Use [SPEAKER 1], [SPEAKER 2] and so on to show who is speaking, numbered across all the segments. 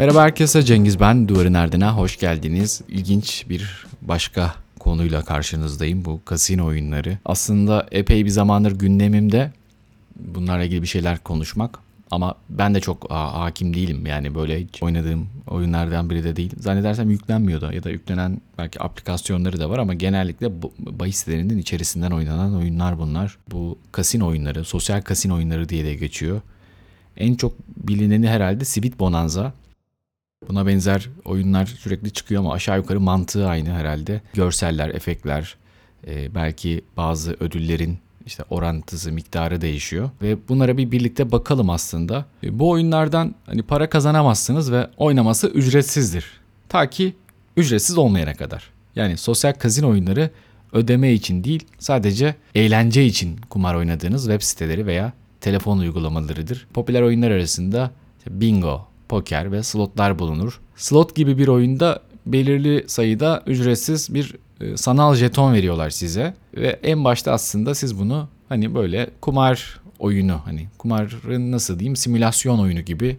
[SPEAKER 1] Merhaba herkese Cengiz ben Duvarın Erdin'e hoş geldiniz. İlginç bir başka konuyla karşınızdayım bu kasino oyunları. Aslında epey bir zamandır gündemimde bunlarla ilgili bir şeyler konuşmak. Ama ben de çok ha- hakim değilim yani böyle hiç oynadığım oyunlardan biri de değil. Zannedersem yüklenmiyor da ya da yüklenen belki aplikasyonları da var ama genellikle bu- bahis sitelerinin içerisinden oynanan oyunlar bunlar. Bu kasino oyunları, sosyal kasino oyunları diye de geçiyor. En çok bilineni herhalde Sweet Bonanza. Buna benzer oyunlar sürekli çıkıyor ama aşağı yukarı mantığı aynı herhalde. Görseller, efektler, e, belki bazı ödüllerin işte orantısı, miktarı değişiyor. Ve bunlara bir birlikte bakalım aslında. E, bu oyunlardan hani para kazanamazsınız ve oynaması ücretsizdir. Ta ki ücretsiz olmayana kadar. Yani sosyal kazino oyunları ödeme için değil sadece eğlence için kumar oynadığınız web siteleri veya telefon uygulamalarıdır. Popüler oyunlar arasında bingo, poker ve slotlar bulunur. Slot gibi bir oyunda belirli sayıda ücretsiz bir e, sanal jeton veriyorlar size ve en başta aslında siz bunu hani böyle kumar oyunu hani kumarın nasıl diyeyim simülasyon oyunu gibi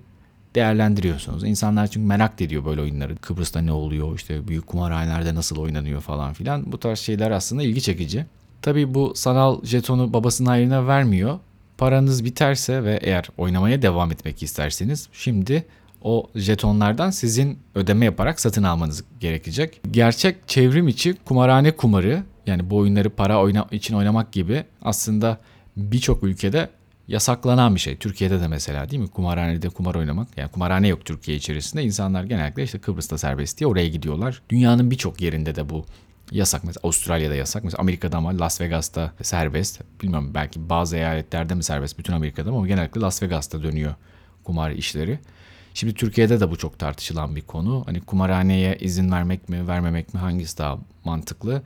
[SPEAKER 1] değerlendiriyorsunuz. İnsanlar çünkü merak ediyor böyle oyunları. Kıbrıs'ta ne oluyor işte büyük kumarhanelerde nasıl oynanıyor falan filan. Bu tarz şeyler aslında ilgi çekici. Tabii bu sanal jetonu babasının hayrına vermiyor. Paranız biterse ve eğer oynamaya devam etmek isterseniz şimdi o jetonlardan sizin ödeme yaparak satın almanız gerekecek. Gerçek çevrim içi kumarhane kumarı yani bu oyunları para oyna için oynamak gibi aslında birçok ülkede yasaklanan bir şey. Türkiye'de de mesela değil mi? Kumarhanede kumar oynamak. Yani kumarhane yok Türkiye içerisinde. İnsanlar genellikle işte Kıbrıs'ta serbest diye oraya gidiyorlar. Dünyanın birçok yerinde de bu yasak. Mesela Avustralya'da yasak. Mesela Amerika'da ama Las Vegas'ta serbest. Bilmiyorum belki bazı eyaletlerde mi serbest bütün Amerika'da ama genellikle Las Vegas'ta dönüyor kumar işleri. Şimdi Türkiye'de de bu çok tartışılan bir konu. Hani kumarhaneye izin vermek mi, vermemek mi hangisi daha mantıklı?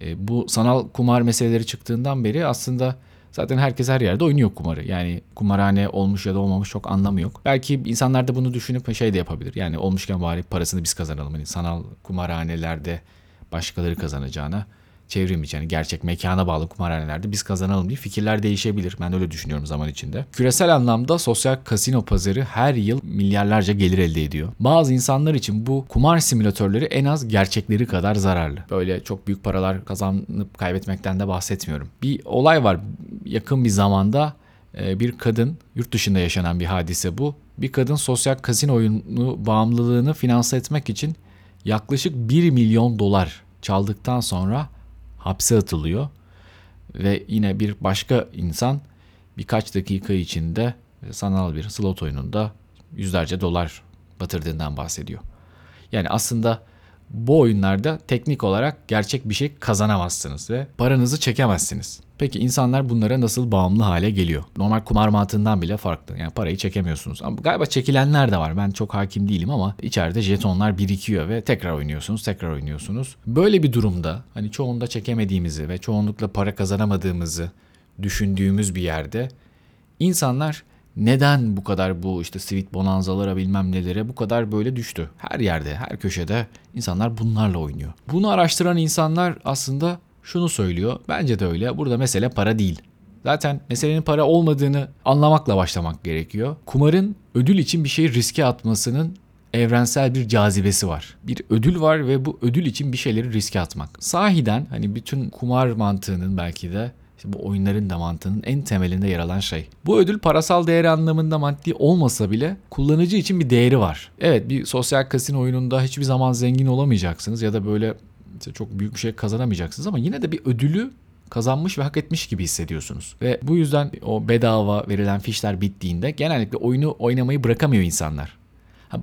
[SPEAKER 1] E, bu sanal kumar meseleleri çıktığından beri aslında zaten herkes her yerde oynuyor kumarı. Yani kumarhane olmuş ya da olmamış çok anlamı yok. Belki insanlar da bunu düşünüp şey de yapabilir. Yani olmuşken bari parasını biz kazanalım. Hani sanal kumarhanelerde başkaları kazanacağına çevrim içi yani gerçek mekana bağlı kumarhanelerde biz kazanalım diye fikirler değişebilir. Ben öyle düşünüyorum zaman içinde. Küresel anlamda sosyal kasino pazarı her yıl milyarlarca gelir elde ediyor. Bazı insanlar için bu kumar simülatörleri en az gerçekleri kadar zararlı. Böyle çok büyük paralar kazanıp kaybetmekten de bahsetmiyorum. Bir olay var yakın bir zamanda e, bir kadın yurt dışında yaşanan bir hadise bu. Bir kadın sosyal kasino oyunu bağımlılığını finanse etmek için yaklaşık 1 milyon dolar çaldıktan sonra hapse atılıyor ve yine bir başka insan birkaç dakika içinde sanal bir slot oyununda yüzlerce dolar batırdığından bahsediyor. Yani aslında bu oyunlarda teknik olarak gerçek bir şey kazanamazsınız ve paranızı çekemezsiniz. Peki insanlar bunlara nasıl bağımlı hale geliyor? Normal kumar mantığından bile farklı. Yani parayı çekemiyorsunuz. Ama galiba çekilenler de var. Ben çok hakim değilim ama içeride jetonlar birikiyor ve tekrar oynuyorsunuz, tekrar oynuyorsunuz. Böyle bir durumda hani çoğunda çekemediğimizi ve çoğunlukla para kazanamadığımızı düşündüğümüz bir yerde insanlar neden bu kadar bu işte sweet bonanzalara bilmem nelere bu kadar böyle düştü? Her yerde, her köşede insanlar bunlarla oynuyor. Bunu araştıran insanlar aslında şunu söylüyor. Bence de öyle. Burada mesele para değil. Zaten meselenin para olmadığını anlamakla başlamak gerekiyor. Kumarın ödül için bir şeyi riske atmasının evrensel bir cazibesi var. Bir ödül var ve bu ödül için bir şeyleri riske atmak. Sahiden hani bütün kumar mantığının belki de işte bu oyunların da mantığının en temelinde yer alan şey. Bu ödül parasal değeri anlamında maddi olmasa bile kullanıcı için bir değeri var. Evet bir sosyal kasino oyununda hiçbir zaman zengin olamayacaksınız ya da böyle çok büyük bir şey kazanamayacaksınız ama yine de bir ödülü kazanmış ve hak etmiş gibi hissediyorsunuz. Ve bu yüzden o bedava verilen fişler bittiğinde genellikle oyunu oynamayı bırakamıyor insanlar.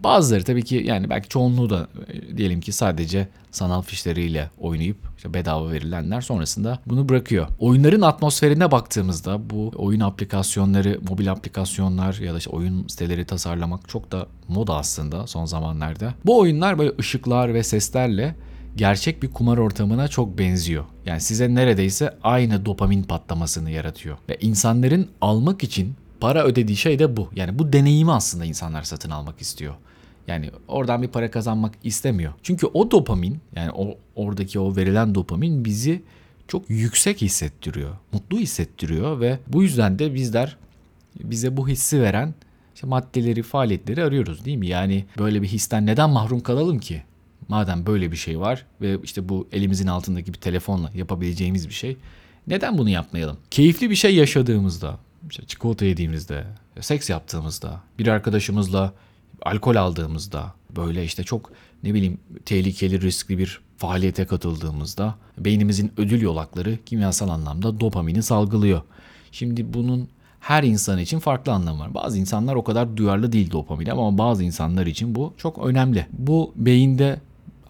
[SPEAKER 1] Bazıları tabii ki yani belki çoğunluğu da e, diyelim ki sadece sanal fişleriyle oynayıp işte bedava verilenler sonrasında bunu bırakıyor. Oyunların atmosferine baktığımızda bu oyun aplikasyonları, mobil aplikasyonlar ya da işte oyun siteleri tasarlamak çok da moda aslında son zamanlarda. Bu oyunlar böyle ışıklar ve seslerle gerçek bir kumar ortamına çok benziyor. Yani size neredeyse aynı dopamin patlamasını yaratıyor. Ve insanların almak için para ödediği şey de bu. Yani bu deneyimi aslında insanlar satın almak istiyor. Yani oradan bir para kazanmak istemiyor. Çünkü o dopamin yani o oradaki o verilen dopamin bizi çok yüksek hissettiriyor. Mutlu hissettiriyor ve bu yüzden de bizler bize bu hissi veren işte maddeleri, faaliyetleri arıyoruz değil mi? Yani böyle bir histen neden mahrum kalalım ki? Madem böyle bir şey var ve işte bu elimizin altındaki bir telefonla yapabileceğimiz bir şey. Neden bunu yapmayalım? Keyifli bir şey yaşadığımızda, işte çikolata yediğimizde, seks yaptığımızda, bir arkadaşımızla alkol aldığımızda, böyle işte çok ne bileyim tehlikeli, riskli bir faaliyete katıldığımızda beynimizin ödül yolakları kimyasal anlamda dopamini salgılıyor. Şimdi bunun her insan için farklı anlamı var. Bazı insanlar o kadar duyarlı değil dopamine ama bazı insanlar için bu çok önemli. Bu beyinde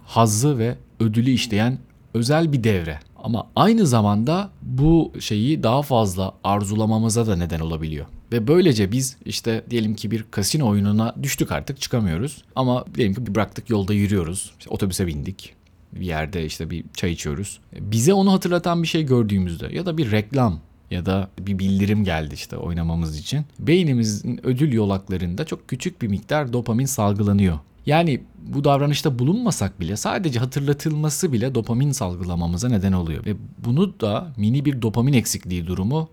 [SPEAKER 1] hazzı ve ödülü işleyen özel bir devre. Ama aynı zamanda bu şeyi daha fazla arzulamamıza da neden olabiliyor. Ve böylece biz işte diyelim ki bir kasino oyununa düştük artık çıkamıyoruz. Ama diyelim ki bıraktık yolda yürüyoruz. İşte otobüse bindik. Bir yerde işte bir çay içiyoruz. Bize onu hatırlatan bir şey gördüğümüzde ya da bir reklam ya da bir bildirim geldi işte oynamamız için. Beynimizin ödül yolaklarında çok küçük bir miktar dopamin salgılanıyor. Yani bu davranışta bulunmasak bile sadece hatırlatılması bile dopamin salgılamamıza neden oluyor. Ve bunu da mini bir dopamin eksikliği durumu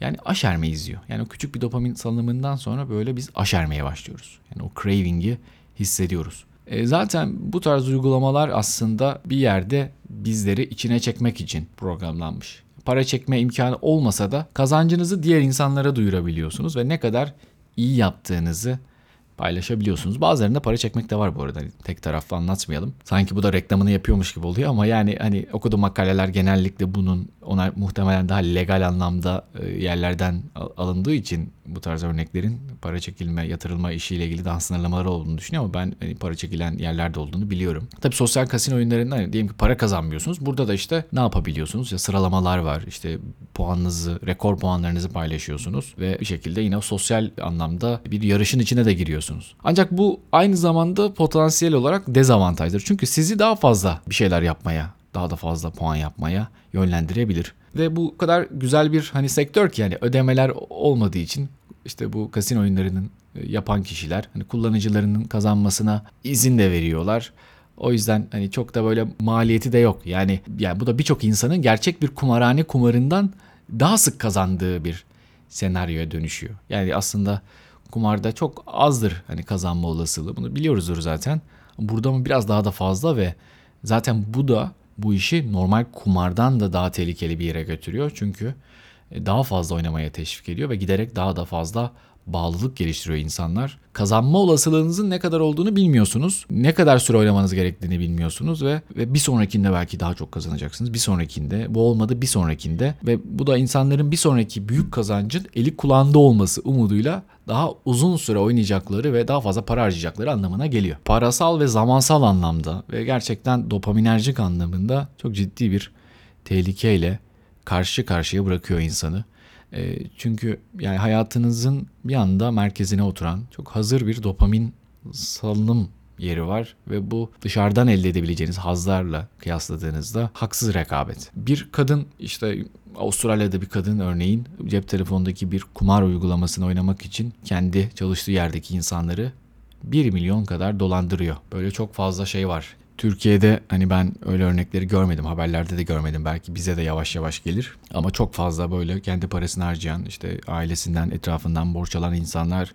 [SPEAKER 1] yani aşerme izliyor. Yani o küçük bir dopamin salınımından sonra böyle biz aşermeye başlıyoruz. Yani o craving'i hissediyoruz. E zaten bu tarz uygulamalar aslında bir yerde bizleri içine çekmek için programlanmış. Para çekme imkanı olmasa da kazancınızı diğer insanlara duyurabiliyorsunuz ve ne kadar iyi yaptığınızı paylaşabiliyorsunuz. Bazılarında para çekmek de var bu arada. Hani tek taraflı anlatmayalım. Sanki bu da reklamını yapıyormuş gibi oluyor ama yani hani okuduğum makaleler genellikle bunun ona muhtemelen daha legal anlamda e, yerlerden alındığı için bu tarz örneklerin para çekilme, yatırılma işiyle ilgili daha sınırlamaları olduğunu düşünüyorum ama ben hani para çekilen yerlerde olduğunu biliyorum. Tabii sosyal kasino oyunlarında hani diyelim ki para kazanmıyorsunuz. Burada da işte ne yapabiliyorsunuz? Ya sıralamalar var. İşte puanınızı, rekor puanlarınızı paylaşıyorsunuz ve bir şekilde yine sosyal anlamda bir yarışın içine de giriyorsunuz. Ancak bu aynı zamanda potansiyel olarak dezavantajdır. Çünkü sizi daha fazla bir şeyler yapmaya daha da fazla puan yapmaya yönlendirebilir. Ve bu kadar güzel bir hani sektör ki yani ödemeler olmadığı için işte bu kasino oyunlarının e, yapan kişiler hani kullanıcılarının kazanmasına izin de veriyorlar. O yüzden hani çok da böyle maliyeti de yok. Yani yani bu da birçok insanın gerçek bir kumarhane kumarından daha sık kazandığı bir senaryoya dönüşüyor. Yani aslında kumarda çok azdır hani kazanma olasılığı. Bunu biliyoruzdur zaten. Burada mı biraz daha da fazla ve zaten bu da bu işi normal kumardan da daha tehlikeli bir yere götürüyor. Çünkü daha fazla oynamaya teşvik ediyor ve giderek daha da fazla bağlılık geliştiriyor insanlar. Kazanma olasılığınızın ne kadar olduğunu bilmiyorsunuz. Ne kadar süre oynamanız gerektiğini bilmiyorsunuz ve, ve bir sonrakinde belki daha çok kazanacaksınız. Bir sonrakinde bu olmadı bir sonrakinde ve bu da insanların bir sonraki büyük kazancın eli kulağında olması umuduyla daha uzun süre oynayacakları ve daha fazla para harcayacakları anlamına geliyor. Parasal ve zamansal anlamda ve gerçekten dopaminerjik anlamında çok ciddi bir tehlikeyle karşı karşıya bırakıyor insanı. E, çünkü yani hayatınızın bir anda merkezine oturan çok hazır bir dopamin salınım yeri var ve bu dışarıdan elde edebileceğiniz hazlarla kıyasladığınızda haksız rekabet. Bir kadın işte Avustralya'da bir kadın örneğin cep telefonundaki bir kumar uygulamasını oynamak için kendi çalıştığı yerdeki insanları 1 milyon kadar dolandırıyor. Böyle çok fazla şey var. Türkiye'de hani ben öyle örnekleri görmedim. Haberlerde de görmedim. Belki bize de yavaş yavaş gelir. Ama çok fazla böyle kendi parasını harcayan, işte ailesinden, etrafından borç alan insanlar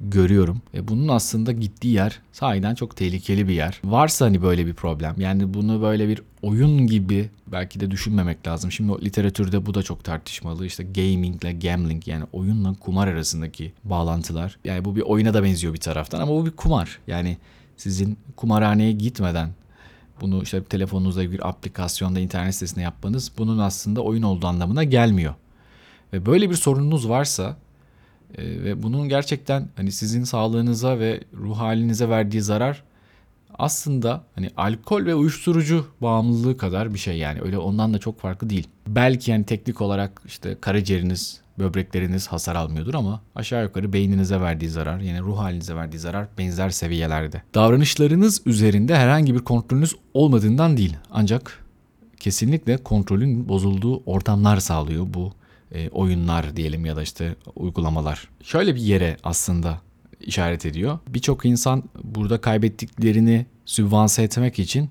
[SPEAKER 1] görüyorum. E bunun aslında gittiği yer sahiden çok tehlikeli bir yer. Varsa hani böyle bir problem yani bunu böyle bir oyun gibi belki de düşünmemek lazım. Şimdi o literatürde bu da çok tartışmalı. İşte gaming ile gambling yani oyunla kumar arasındaki bağlantılar. Yani bu bir oyuna da benziyor bir taraftan ama bu bir kumar. Yani sizin kumarhaneye gitmeden bunu işte telefonunuzda bir aplikasyonda internet sitesinde yapmanız bunun aslında oyun olduğu anlamına gelmiyor. Ve böyle bir sorununuz varsa e, ve bunun gerçekten hani sizin sağlığınıza ve ruh halinize verdiği zarar aslında hani alkol ve uyuşturucu bağımlılığı kadar bir şey yani öyle ondan da çok farklı değil. Belki yani teknik olarak işte karaciğeriniz böbrekleriniz hasar almıyordur ama aşağı yukarı beyninize verdiği zarar, yani ruh halinize verdiği zarar benzer seviyelerde. Davranışlarınız üzerinde herhangi bir kontrolünüz olmadığından değil ancak kesinlikle kontrolün bozulduğu ortamlar sağlıyor bu e, oyunlar diyelim ya da işte uygulamalar. Şöyle bir yere aslında işaret ediyor. Birçok insan burada kaybettiklerini sübvanse etmek için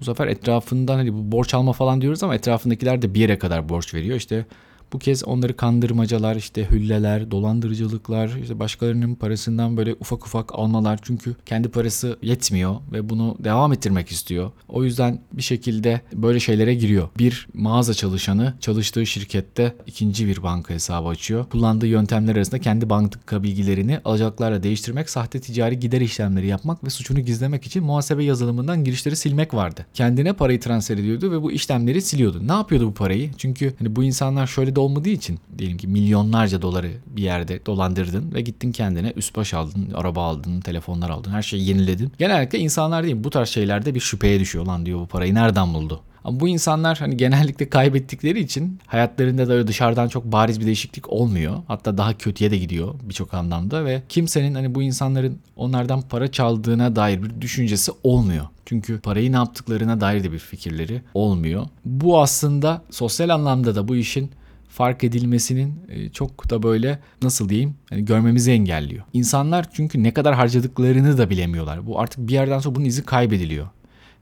[SPEAKER 1] bu sefer etrafından hani bu borç alma falan diyoruz ama etrafındakiler de bir yere kadar borç veriyor. İşte Bu kez onları kandırmacalar, işte hülleler, dolandırıcılıklar, işte başkalarının parasından böyle ufak ufak almalar. Çünkü kendi parası yetmiyor ve bunu devam ettirmek istiyor. O yüzden bir şekilde böyle şeylere giriyor. Bir mağaza çalışanı çalıştığı şirkette ikinci bir banka hesabı açıyor. Kullandığı yöntemler arasında kendi banka bilgilerini alacaklarla değiştirmek, sahte ticari gider işlemleri yapmak ve suçunu gizlemek için muhasebe yazılımından girişleri silmek vardı. Kendine parayı transfer ediyordu ve bu işlemleri siliyordu. Ne yapıyordu bu parayı? Çünkü hani bu insanlar şöyle de olmadığı için diyelim ki milyonlarca doları bir yerde dolandırdın ve gittin kendine üst baş aldın, araba aldın, telefonlar aldın, her şeyi yeniledin. Genellikle insanlar değil bu tarz şeylerde bir şüpheye düşüyor lan diyor bu parayı nereden buldu? Ama bu insanlar hani genellikle kaybettikleri için hayatlarında da dışarıdan çok bariz bir değişiklik olmuyor. Hatta daha kötüye de gidiyor birçok anlamda ve kimsenin hani bu insanların onlardan para çaldığına dair bir düşüncesi olmuyor. Çünkü parayı ne yaptıklarına dair de bir fikirleri olmuyor. Bu aslında sosyal anlamda da bu işin fark edilmesinin e, çok da böyle nasıl diyeyim yani görmemizi engelliyor. İnsanlar çünkü ne kadar harcadıklarını da bilemiyorlar. Bu artık bir yerden sonra bunun izi kaybediliyor.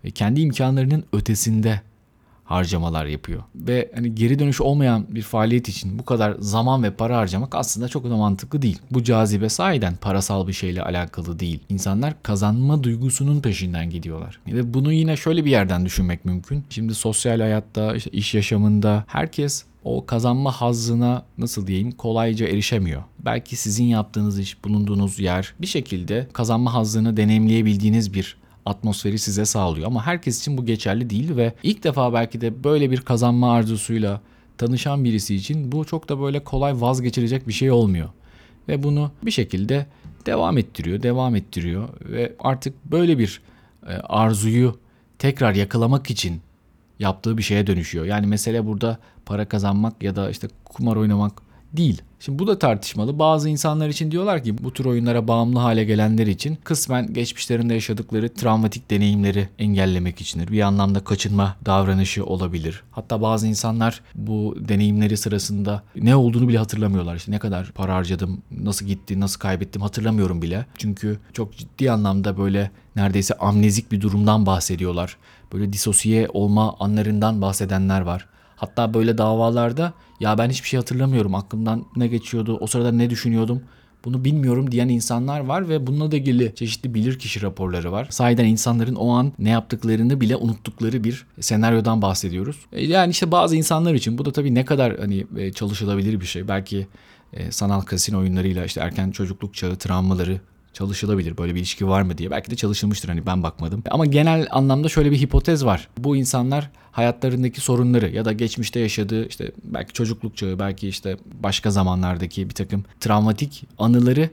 [SPEAKER 1] Ve kendi imkanlarının ötesinde harcamalar yapıyor. Ve hani geri dönüş olmayan bir faaliyet için bu kadar zaman ve para harcamak aslında çok da mantıklı değil. Bu cazibe sahiden parasal bir şeyle alakalı değil. İnsanlar kazanma duygusunun peşinden gidiyorlar. Ve bunu yine şöyle bir yerden düşünmek mümkün. Şimdi sosyal hayatta, işte iş yaşamında herkes o kazanma hazzına nasıl diyeyim kolayca erişemiyor. Belki sizin yaptığınız iş, bulunduğunuz yer bir şekilde kazanma hazzını deneyimleyebildiğiniz bir atmosferi size sağlıyor. Ama herkes için bu geçerli değil ve ilk defa belki de böyle bir kazanma arzusuyla tanışan birisi için bu çok da böyle kolay vazgeçilecek bir şey olmuyor. Ve bunu bir şekilde devam ettiriyor, devam ettiriyor ve artık böyle bir e, arzuyu tekrar yakalamak için yaptığı bir şeye dönüşüyor. Yani mesele burada para kazanmak ya da işte kumar oynamak değil. Şimdi bu da tartışmalı. Bazı insanlar için diyorlar ki bu tür oyunlara bağımlı hale gelenler için kısmen geçmişlerinde yaşadıkları travmatik deneyimleri engellemek içindir. Bir anlamda kaçınma davranışı olabilir. Hatta bazı insanlar bu deneyimleri sırasında ne olduğunu bile hatırlamıyorlar. İşte ne kadar para harcadım, nasıl gitti, nasıl kaybettim hatırlamıyorum bile. Çünkü çok ciddi anlamda böyle neredeyse amnezik bir durumdan bahsediyorlar. Böyle disosiye olma anlarından bahsedenler var. Hatta böyle davalarda ya ben hiçbir şey hatırlamıyorum aklımdan ne geçiyordu o sırada ne düşünüyordum bunu bilmiyorum diyen insanlar var ve bununla da ilgili çeşitli bilirkişi raporları var. Sahiden insanların o an ne yaptıklarını bile unuttukları bir senaryodan bahsediyoruz. E, yani işte bazı insanlar için bu da tabii ne kadar hani e, çalışılabilir bir şey. Belki e, sanal kasino oyunlarıyla işte erken çocukluk çağı travmaları çalışılabilir. Böyle bir ilişki var mı diye. Belki de çalışılmıştır hani ben bakmadım. Ama genel anlamda şöyle bir hipotez var. Bu insanlar hayatlarındaki sorunları ya da geçmişte yaşadığı işte belki çocukluk çağı belki işte başka zamanlardaki bir takım travmatik anıları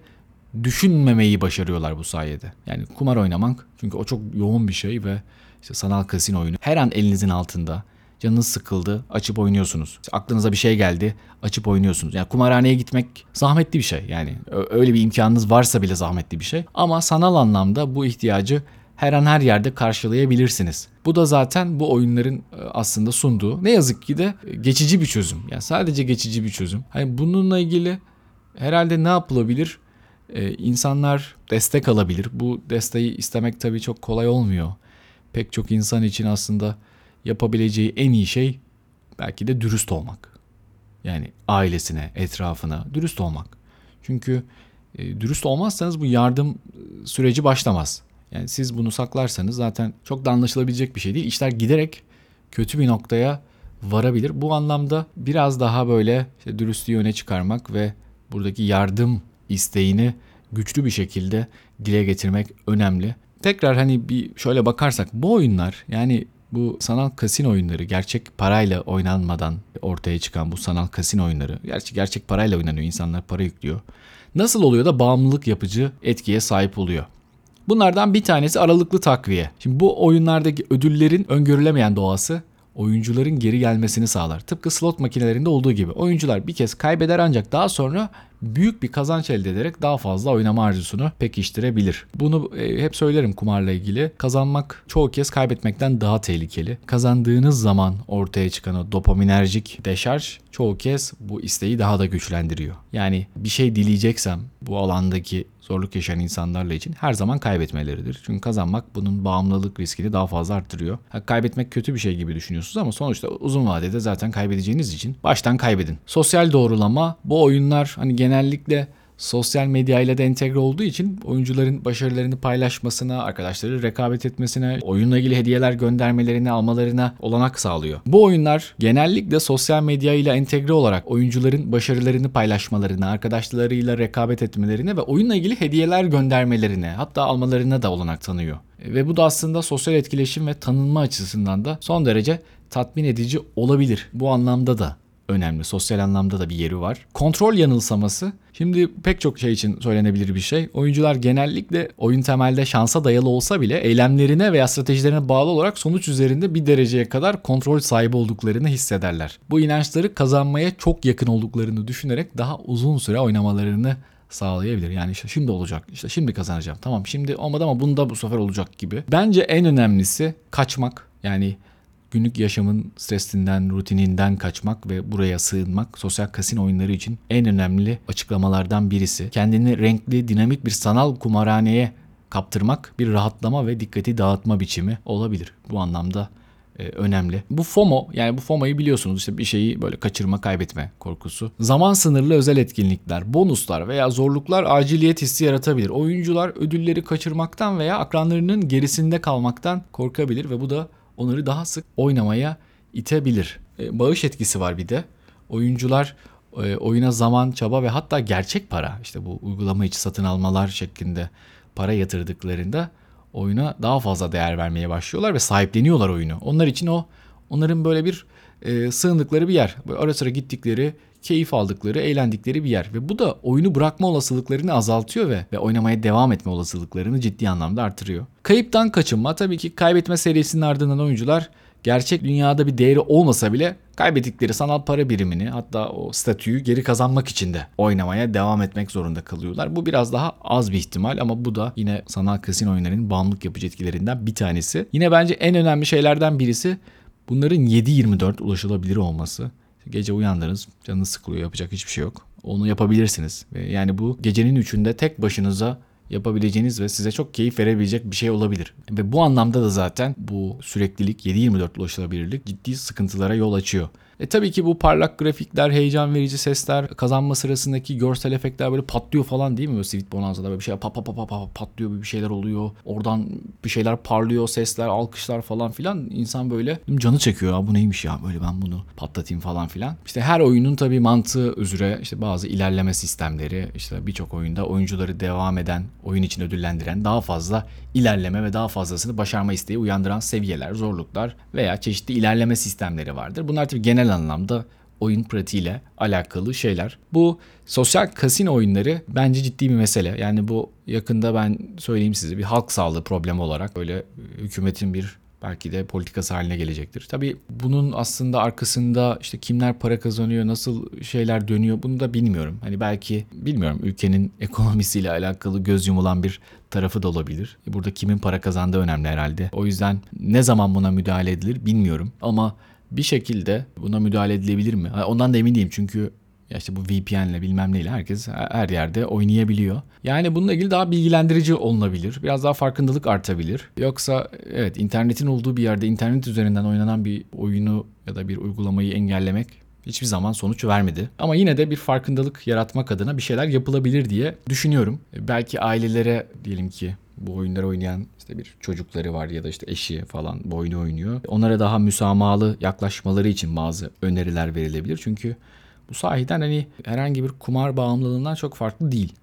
[SPEAKER 1] düşünmemeyi başarıyorlar bu sayede. Yani kumar oynamak çünkü o çok yoğun bir şey ve işte sanal kasino oyunu her an elinizin altında Canınız sıkıldı, açıp oynuyorsunuz. Aklınıza bir şey geldi, açıp oynuyorsunuz. Yani kumarhaneye gitmek zahmetli bir şey. Yani öyle bir imkanınız varsa bile zahmetli bir şey. Ama sanal anlamda bu ihtiyacı her an her yerde karşılayabilirsiniz. Bu da zaten bu oyunların e, aslında sunduğu ne yazık ki de geçici bir çözüm. Yani sadece geçici bir çözüm. Hani bununla ilgili herhalde ne yapılabilir? Ee, insanlar destek alabilir. Bu desteği istemek tabii çok kolay olmuyor. Pek çok insan için aslında yapabileceği en iyi şey belki de dürüst olmak. Yani ailesine, etrafına dürüst olmak. Çünkü e, dürüst olmazsanız bu yardım e, süreci başlamaz. Yani siz bunu saklarsanız zaten çok da anlaşılabilecek bir şey değil. İşler giderek kötü bir noktaya varabilir. Bu anlamda biraz daha böyle işte dürüstlüğü öne çıkarmak ve buradaki yardım isteğini güçlü bir şekilde dile getirmek önemli. Tekrar hani bir şöyle bakarsak bu oyunlar yani bu sanal kasino oyunları gerçek parayla oynanmadan ortaya çıkan bu sanal kasino oyunları gerçek gerçek parayla oynanıyor. insanlar para yüklüyor. Nasıl oluyor da bağımlılık yapıcı etkiye sahip oluyor? Bunlardan bir tanesi aralıklı takviye. Şimdi bu oyunlardaki ödüllerin öngörülemeyen doğası oyuncuların geri gelmesini sağlar. Tıpkı slot makinelerinde olduğu gibi oyuncular bir kez kaybeder ancak daha sonra büyük bir kazanç elde ederek daha fazla oynama arzusunu pekiştirebilir. Bunu e, hep söylerim kumarla ilgili. Kazanmak çoğu kez kaybetmekten daha tehlikeli. Kazandığınız zaman ortaya çıkan o dopaminerjik deşarj çoğu kez bu isteği daha da güçlendiriyor. Yani bir şey dileyeceksem bu alandaki zorluk yaşayan insanlarla için her zaman kaybetmeleridir. Çünkü kazanmak bunun bağımlılık riskini daha fazla arttırıyor. Ha, kaybetmek kötü bir şey gibi düşünüyorsunuz ama sonuçta uzun vadede zaten kaybedeceğiniz için baştan kaybedin. Sosyal doğrulama bu oyunlar hani genellikle sosyal medya ile de entegre olduğu için oyuncuların başarılarını paylaşmasına, arkadaşları rekabet etmesine, oyunla ilgili hediyeler göndermelerini almalarına olanak sağlıyor. Bu oyunlar genellikle sosyal medya ile entegre olarak oyuncuların başarılarını paylaşmalarına, arkadaşlarıyla rekabet etmelerine ve oyunla ilgili hediyeler göndermelerine hatta almalarına da olanak tanıyor. Ve bu da aslında sosyal etkileşim ve tanınma açısından da son derece tatmin edici olabilir. Bu anlamda da önemli. Sosyal anlamda da bir yeri var. Kontrol yanılsaması. Şimdi pek çok şey için söylenebilir bir şey. Oyuncular genellikle oyun temelde şansa dayalı olsa bile eylemlerine veya stratejilerine bağlı olarak sonuç üzerinde bir dereceye kadar kontrol sahibi olduklarını hissederler. Bu inançları kazanmaya çok yakın olduklarını düşünerek daha uzun süre oynamalarını sağlayabilir. Yani işte şimdi olacak, işte şimdi kazanacağım. Tamam şimdi olmadı ama bunda bu sefer olacak gibi. Bence en önemlisi kaçmak. Yani günlük yaşamın stresinden, rutininden kaçmak ve buraya sığınmak sosyal kasino oyunları için en önemli açıklamalardan birisi. Kendini renkli, dinamik bir sanal kumarhaneye kaptırmak bir rahatlama ve dikkati dağıtma biçimi olabilir. Bu anlamda e, önemli. Bu FOMO yani bu FOMO'yu biliyorsunuz işte bir şeyi böyle kaçırma kaybetme korkusu. Zaman sınırlı özel etkinlikler, bonuslar veya zorluklar aciliyet hissi yaratabilir. Oyuncular ödülleri kaçırmaktan veya akranlarının gerisinde kalmaktan korkabilir ve bu da onları daha sık oynamaya itebilir. E, bağış etkisi var bir de. Oyuncular e, oyuna zaman, çaba ve hatta gerçek para işte bu uygulama içi satın almalar şeklinde para yatırdıklarında oyuna daha fazla değer vermeye başlıyorlar ve sahipleniyorlar oyunu. Onlar için o onların böyle bir e, sığındıkları bir yer. Böyle ara sıra gittikleri, keyif aldıkları, eğlendikleri bir yer. Ve bu da oyunu bırakma olasılıklarını azaltıyor ve, ve oynamaya devam etme olasılıklarını ciddi anlamda artırıyor. Kayıptan kaçınma tabii ki kaybetme serisinin ardından oyuncular gerçek dünyada bir değeri olmasa bile kaybettikleri sanal para birimini hatta o statüyü geri kazanmak için de oynamaya devam etmek zorunda kalıyorlar. Bu biraz daha az bir ihtimal ama bu da yine sanal kasino oyunlarının bağımlılık yapıcı etkilerinden bir tanesi. Yine bence en önemli şeylerden birisi bunların 7-24 ulaşılabilir olması. Gece uyandınız, canınız sıkılıyor, yapacak hiçbir şey yok. Onu yapabilirsiniz. Yani bu gecenin üçünde tek başınıza yapabileceğiniz ve size çok keyif verebilecek bir şey olabilir. Ve bu anlamda da zaten bu süreklilik 7-24 ulaşılabilirlik ciddi sıkıntılara yol açıyor. E tabii ki bu parlak grafikler, heyecan verici sesler, kazanma sırasındaki görsel efektler böyle patlıyor falan değil mi? Böyle Sweet Bonanza'da böyle bir şey pat pat pat pat patlıyor bir şeyler oluyor. Oradan bir şeyler parlıyor, sesler, alkışlar falan filan. İnsan böyle canı çekiyor. Bu neymiş ya böyle ben bunu patlatayım falan filan. İşte her oyunun tabii mantığı üzere işte bazı ilerleme sistemleri işte birçok oyunda oyuncuları devam eden, oyun için ödüllendiren daha fazla ilerleme ve daha fazlasını başarma isteği uyandıran seviyeler, zorluklar veya çeşitli ilerleme sistemleri vardır. Bunlar tabii genel anlamda oyun pratiğiyle alakalı şeyler. Bu sosyal kasino oyunları bence ciddi bir mesele. Yani bu yakında ben söyleyeyim size bir halk sağlığı problemi olarak böyle hükümetin bir belki de politikası haline gelecektir. Tabii bunun aslında arkasında işte kimler para kazanıyor, nasıl şeyler dönüyor bunu da bilmiyorum. Hani belki bilmiyorum ülkenin ekonomisiyle alakalı göz yumulan bir tarafı da olabilir. Burada kimin para kazandığı önemli herhalde. O yüzden ne zaman buna müdahale edilir bilmiyorum. Ama bir şekilde buna müdahale edilebilir mi? Ondan da emin değilim çünkü ya işte bu VPN'le bilmem neyle herkes her yerde oynayabiliyor. Yani bununla ilgili daha bilgilendirici olunabilir. Biraz daha farkındalık artabilir. Yoksa evet internetin olduğu bir yerde internet üzerinden oynanan bir oyunu ya da bir uygulamayı engellemek hiçbir zaman sonuç vermedi. Ama yine de bir farkındalık yaratmak adına bir şeyler yapılabilir diye düşünüyorum. Belki ailelere diyelim ki bu oyunları oynayan işte bir çocukları var ya da işte eşi falan bu oyunu oynuyor. Onlara daha müsamahalı yaklaşmaları için bazı öneriler verilebilir. Çünkü bu sahiden hani herhangi bir kumar bağımlılığından çok farklı değil.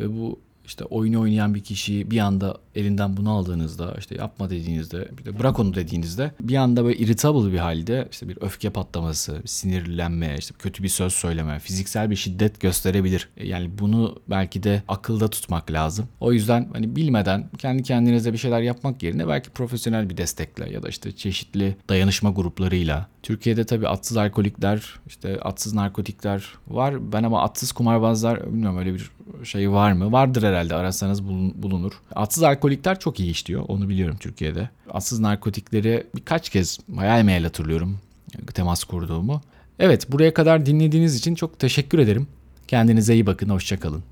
[SPEAKER 1] Ve bu işte oyunu oynayan bir kişiyi bir anda elinden bunu aldığınızda işte yapma dediğinizde bir de bırak onu dediğinizde bir anda böyle irritable bir halde işte bir öfke patlaması, sinirlenme, işte kötü bir söz söyleme, fiziksel bir şiddet gösterebilir. E, Yani bunu belki de akılda tutmak lazım. O yüzden hani bilmeden kendi kendinize bir şeyler yapmak yerine belki profesyonel bir destekle ya da işte çeşitli dayanışma gruplarıyla. Türkiye'de tabii atsız alkolikler, işte atsız narkotikler var. Ben ama atsız kumarbazlar bilmiyorum öyle bir şey var mı? Vardır herhalde arasanız bulun- bulunur. Atsız alkolikler çok iyi işliyor. Onu biliyorum Türkiye'de. Atsız narkotikleri birkaç kez hayal meyal hatırlıyorum temas kurduğumu. Evet buraya kadar dinlediğiniz için çok teşekkür ederim. Kendinize iyi bakın. Hoşçakalın.